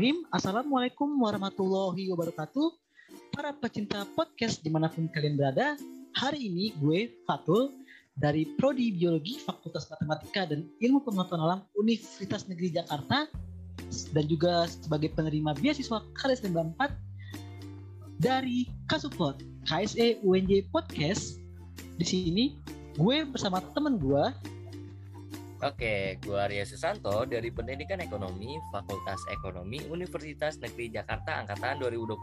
Bismillahirrahmanirrahim. Assalamualaikum warahmatullahi wabarakatuh. Para pecinta podcast di mana pun kalian berada, hari ini gue Fatul dari Prodi Biologi Fakultas Matematika dan Ilmu Pengetahuan Alam Universitas Negeri Jakarta dan juga sebagai penerima beasiswa KRS 94 dari Kasupot KSE UNJ Podcast. Di sini gue bersama teman gue Oke, gue Arya Susanto dari Pendidikan Ekonomi Fakultas Ekonomi Universitas Negeri Jakarta Angkatan 2020.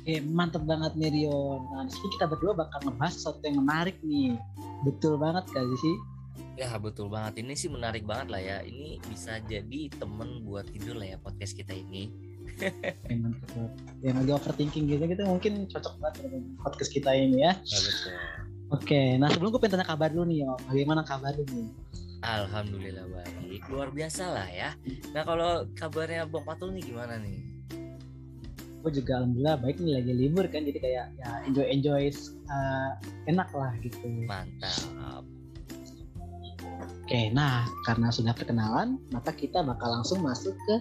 Oke, mantep banget nih Rion. Nah, di sini kita berdua bakal ngebahas sesuatu yang menarik nih. Betul banget gak sih? Ya betul banget, ini sih menarik banget lah ya. Ini bisa jadi temen buat tidur lah ya podcast kita ini. Yang lagi overthinking gitu, gitu mungkin cocok banget dengan podcast kita ini ya. Ya betul. Oke, nah sebelum gue pengen tanya kabar dulu nih, Om. Bagaimana kabar lu nih? Alhamdulillah baik, luar biasa lah ya. Nah kalau kabarnya Bang Patul nih gimana nih? Gue juga alhamdulillah baik nih lagi libur kan, jadi kayak ya enjoy enjoy uh, enak lah gitu. Mantap. Oke, nah karena sudah perkenalan, maka kita bakal langsung masuk ke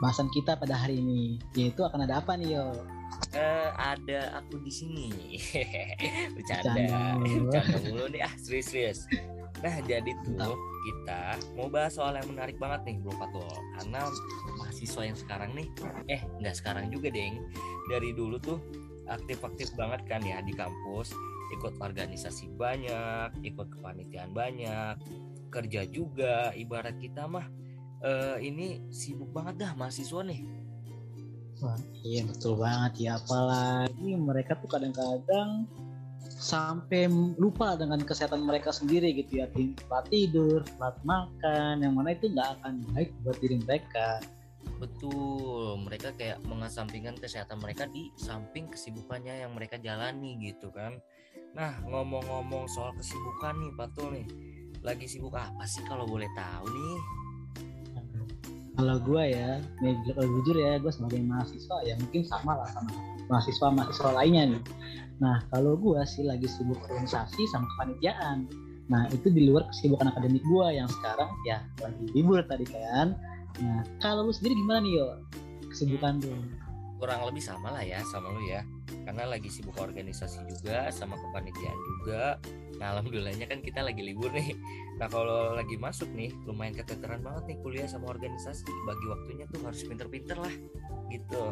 bahasan kita pada hari ini, yaitu akan ada apa nih yo? Eh, ada aku di sini. Bercanda, Bercanda. Mulu. nih. Ah serius serius. Nah jadi tuh kita mau bahas soal yang menarik banget nih Bro Patul karena mahasiswa yang sekarang nih eh nggak sekarang juga deng. Dari dulu tuh aktif-aktif banget kan ya di kampus. Ikut organisasi banyak ikut kepanitiaan banyak kerja juga. Ibarat kita mah eh, ini sibuk banget dah mahasiswa nih Wah, iya betul banget ya. Apalagi mereka tuh kadang-kadang sampai lupa dengan kesehatan mereka sendiri gitu ya. Telat tidur, telat makan, yang mana itu nggak akan baik buat diri mereka. Betul, mereka kayak mengesampingkan kesehatan mereka di samping kesibukannya yang mereka jalani gitu kan. Nah, ngomong-ngomong soal kesibukan nih, Patul nih. Lagi sibuk apa sih kalau boleh tahu nih? Kalau gue ya, kalau jujur ya, gue sebagai mahasiswa ya mungkin sama lah sama mahasiswa-mahasiswa lainnya nih. Nah, kalau gue sih lagi sibuk organisasi sama kepanitiaan. Nah, itu di luar kesibukan akademik gue yang sekarang ya lagi libur tadi kan. Nah, kalau lu sendiri gimana nih yo? Kesibukan lu? Kurang lebih sama lah ya sama lu ya. Karena lagi sibuk organisasi juga sama kepanitiaan juga. Nah, alhamdulillahnya kan kita lagi libur nih. Nah, kalau lagi masuk nih, lumayan keteteran banget nih kuliah sama organisasi. Bagi waktunya tuh harus pinter-pinter lah. Gitu.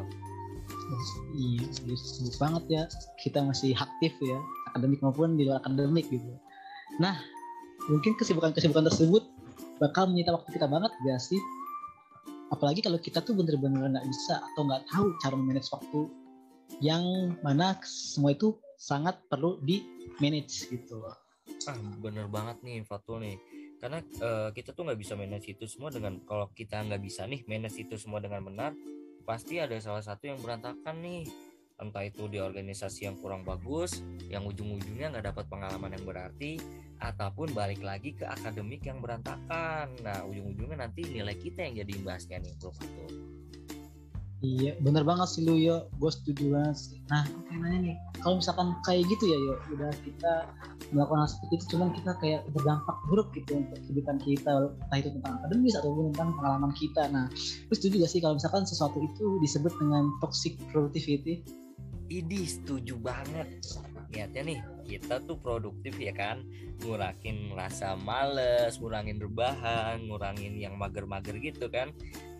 Iya, serius, sibuk banget ya. Kita masih aktif ya, akademik maupun di luar akademik gitu. Nah, mungkin kesibukan-kesibukan tersebut bakal menyita waktu kita banget gak sih? Apalagi kalau kita tuh bener-bener nggak bisa atau nggak tahu cara manage waktu yang mana semua itu sangat perlu di manage gitu loh. Ah, bener banget nih Fatul nih. Karena eh, kita tuh nggak bisa manage itu semua dengan kalau kita nggak bisa nih manage itu semua dengan benar, pasti ada salah satu yang berantakan nih. Entah itu di organisasi yang kurang bagus, yang ujung-ujungnya nggak dapat pengalaman yang berarti, ataupun balik lagi ke akademik yang berantakan. Nah, ujung-ujungnya nanti nilai kita yang jadi imbasnya nih, Bro Fatul. Iya, bener banget sih lu yo. Gue setuju banget sih. Nah, kayak nanya nih, kalau misalkan kayak gitu ya yo, udah kita melakukan hal seperti itu, cuman kita kayak berdampak buruk gitu untuk kehidupan kita, entah itu tentang akademis ataupun tentang pengalaman kita. Nah, terus setuju gak sih kalau misalkan sesuatu itu disebut dengan toxic productivity? Idi setuju banget. Niatnya nih, kita tuh produktif ya kan, ngurangin rasa males, ngurangin rebahan, ngurangin yang mager-mager gitu kan,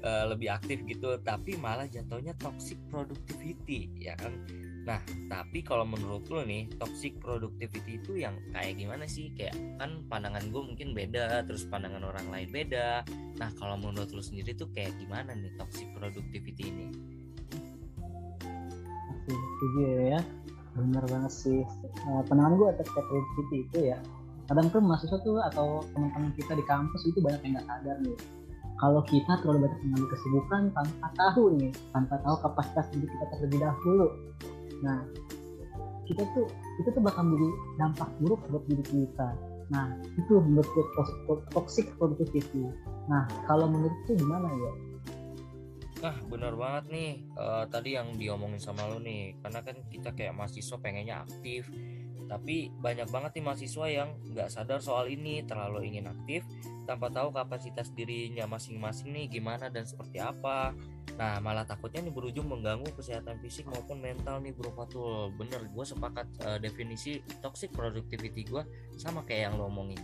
Eh, lebih aktif gitu. Tapi malah jatuhnya toxic productivity ya kan. Nah, tapi kalau menurut lo nih, toxic productivity itu yang kayak gimana sih? Kayak kan pandangan gue mungkin beda, terus pandangan orang lain beda. Nah, kalau menurut lo sendiri tuh kayak gimana nih toxic productivity ini? Setuju ya. Bener banget sih. Nah, pandangan gue atas productivity itu ya, kadang tuh mahasiswa tuh atau teman-teman kita di kampus itu banyak yang nggak sadar nih. Kalau kita terlalu banyak mengambil kesibukan tanpa tahu nih, tanpa tahu kapasitas diri kita terlebih dahulu. Nah, kita tuh itu tuh bakal menjadi dampak buruk buat diri kita. Nah, itu menurut gue toxic- productivity. Nah, kalau menurut gimana ya? Nah, bener banget nih. Eh, tadi yang diomongin sama lo nih, karena kan kita kayak mahasiswa pengennya aktif, tapi banyak banget nih mahasiswa yang nggak sadar soal ini terlalu ingin aktif tanpa tahu kapasitas dirinya masing-masing nih gimana dan seperti apa. Nah malah takutnya nih berujung mengganggu kesehatan fisik maupun mental nih bro Fatul. Bener gue sepakat uh, definisi toxic productivity gue sama kayak yang lo omongin.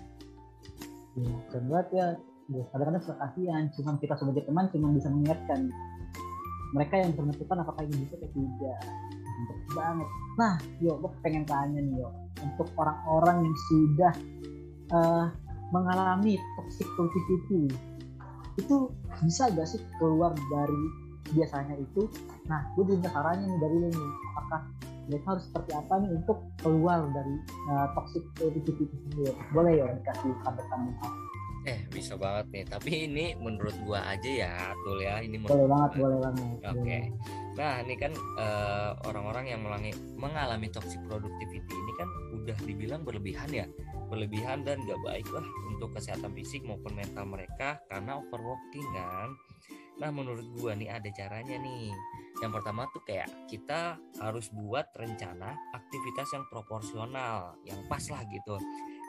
Ya, banget ya. Kadang-kadang suka kasihan cuma kita sebagai teman cuma bisa mengingatkan mereka yang menentukan apakah ini bisa atau tidak. Untuk banget. Nah yo gue pengen tanya nih yo. Untuk orang-orang yang sudah uh, mengalami toxic positivity itu bisa gak sih keluar dari biasanya itu? Nah gue juga caranya nih dari ini apakah mereka harus seperti apa nih untuk keluar dari uh, toxic positivity itu boleh ya dikasih tanda-tanda Eh bisa banget nih, tapi ini menurut gua aja ya, Tul ya. Ini boleh banget, boleh banget. Oke. Okay. Nah ini kan uh, orang-orang yang mengalami, mengalami toxic productivity ini kan udah dibilang berlebihan ya, berlebihan dan gak baik lah untuk kesehatan fisik maupun mental mereka karena overworking kan. Nah menurut gua nih ada caranya nih. Yang pertama tuh kayak kita harus buat rencana aktivitas yang proporsional, yang pas lah gitu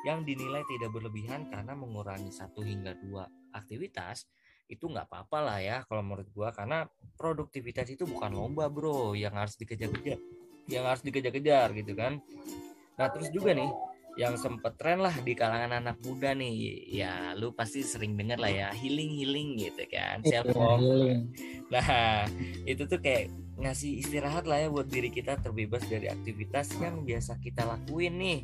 yang dinilai tidak berlebihan karena mengurangi satu hingga dua aktivitas itu nggak apa-apa lah ya kalau menurut gua. Karena produktivitas itu bukan lomba bro yang harus dikejar-kejar yang harus dikejar-kejar gitu kan. Nah terus juga nih yang sempet tren lah di kalangan anak muda nih ya lu pasti sering dengar lah ya healing healing gitu kan iya, self nah itu tuh kayak ngasih istirahat lah ya buat diri kita terbebas dari aktivitas yang biasa kita lakuin nih.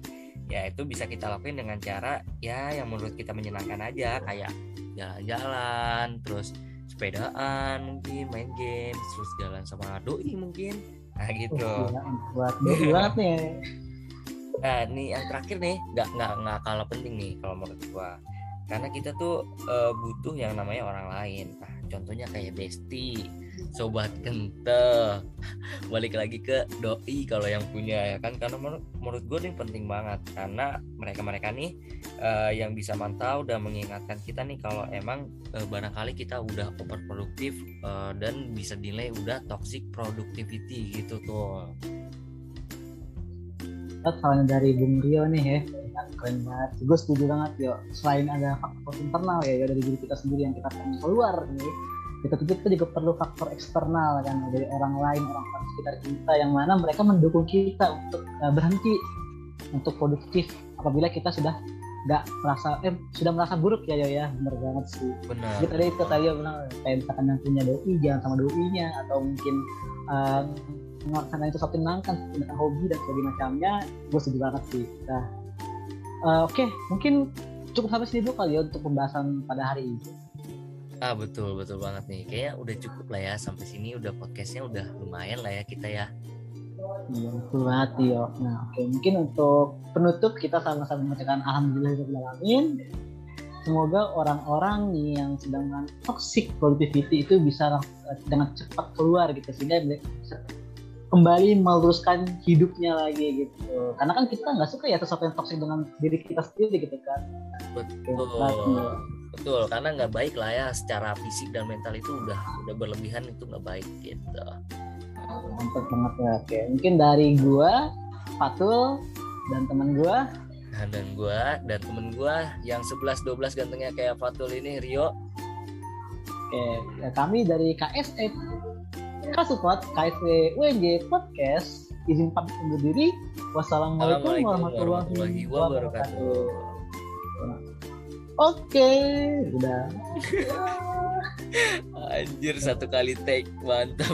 Ya itu bisa kita lakuin dengan cara ya yang menurut kita menyenangkan aja kayak jalan-jalan terus sepedaan mungkin main game terus jalan sama doi mungkin. Nah gitu. Buat doi banget nih. Nah nih yang terakhir nih nggak nggak nggak kalah penting nih kalau menurut gua. Karena kita tuh uh, butuh yang namanya orang lain. Nah contohnya kayak bestie sobat kente balik lagi ke doi kalau yang punya ya kan? Karena menurut, menurut gue ini penting banget. Karena mereka mereka nih uh, yang bisa mantau dan mengingatkan kita nih kalau emang uh, barangkali kita udah overproduktif uh, dan bisa dinilai udah toxic productivity gitu tuh. Soalnya dari Bung Rio nih ya. Keren banget. Gue setuju banget yo selain ada faktor internal ya, ya dari diri kita sendiri yang kita keluar nih kita pikir kita juga perlu faktor eksternal kan dari orang lain orang-orang sekitar kita yang mana mereka mendukung kita untuk uh, berhenti untuk produktif apabila kita sudah nggak merasa eh sudah merasa buruk ya ya ya. Benar banget sih. Benar kita tadi itu tadi bilang kayak misalkan yang punya doi jangan sama doinya atau mungkin uh, melaksanakan itu satu menangkan hobi dan sebagainya macamnya gue setuju banget sih. Nah uh, oke okay, mungkin cukup sampai sini dulu kali ya untuk pembahasan pada hari ini Ah betul betul banget nih. Kayaknya udah cukup lah ya sampai sini udah podcastnya udah lumayan lah ya kita ya. Iya betul banget yo. Nah oke mungkin untuk penutup kita sama-sama mengucapkan alhamdulillahirobbilalamin. Semoga orang-orang yang sedang toxic productivity itu bisa dengan cepat keluar gitu sehingga bisa kembali meluruskan hidupnya lagi gitu. Karena kan kita nggak suka ya sesuatu yang toxic dengan diri kita sendiri gitu kan. Betul betul karena nggak baik lah ya secara fisik dan mental itu udah udah berlebihan itu nggak baik gitu. Mantap banget ya. Oke mungkin dari gua Fatul dan teman gua. Nah, dan gua dan temen gua yang 11 12 gantengnya kayak Fatul ini Rio. Oke ya, kami dari KSE Kasupot KSE UNJ Podcast. Izin pamit undur diri. Wassalamualaikum warahmatullahi wabarakatuh Oke, okay. udah. Anjir satu kali take mantap.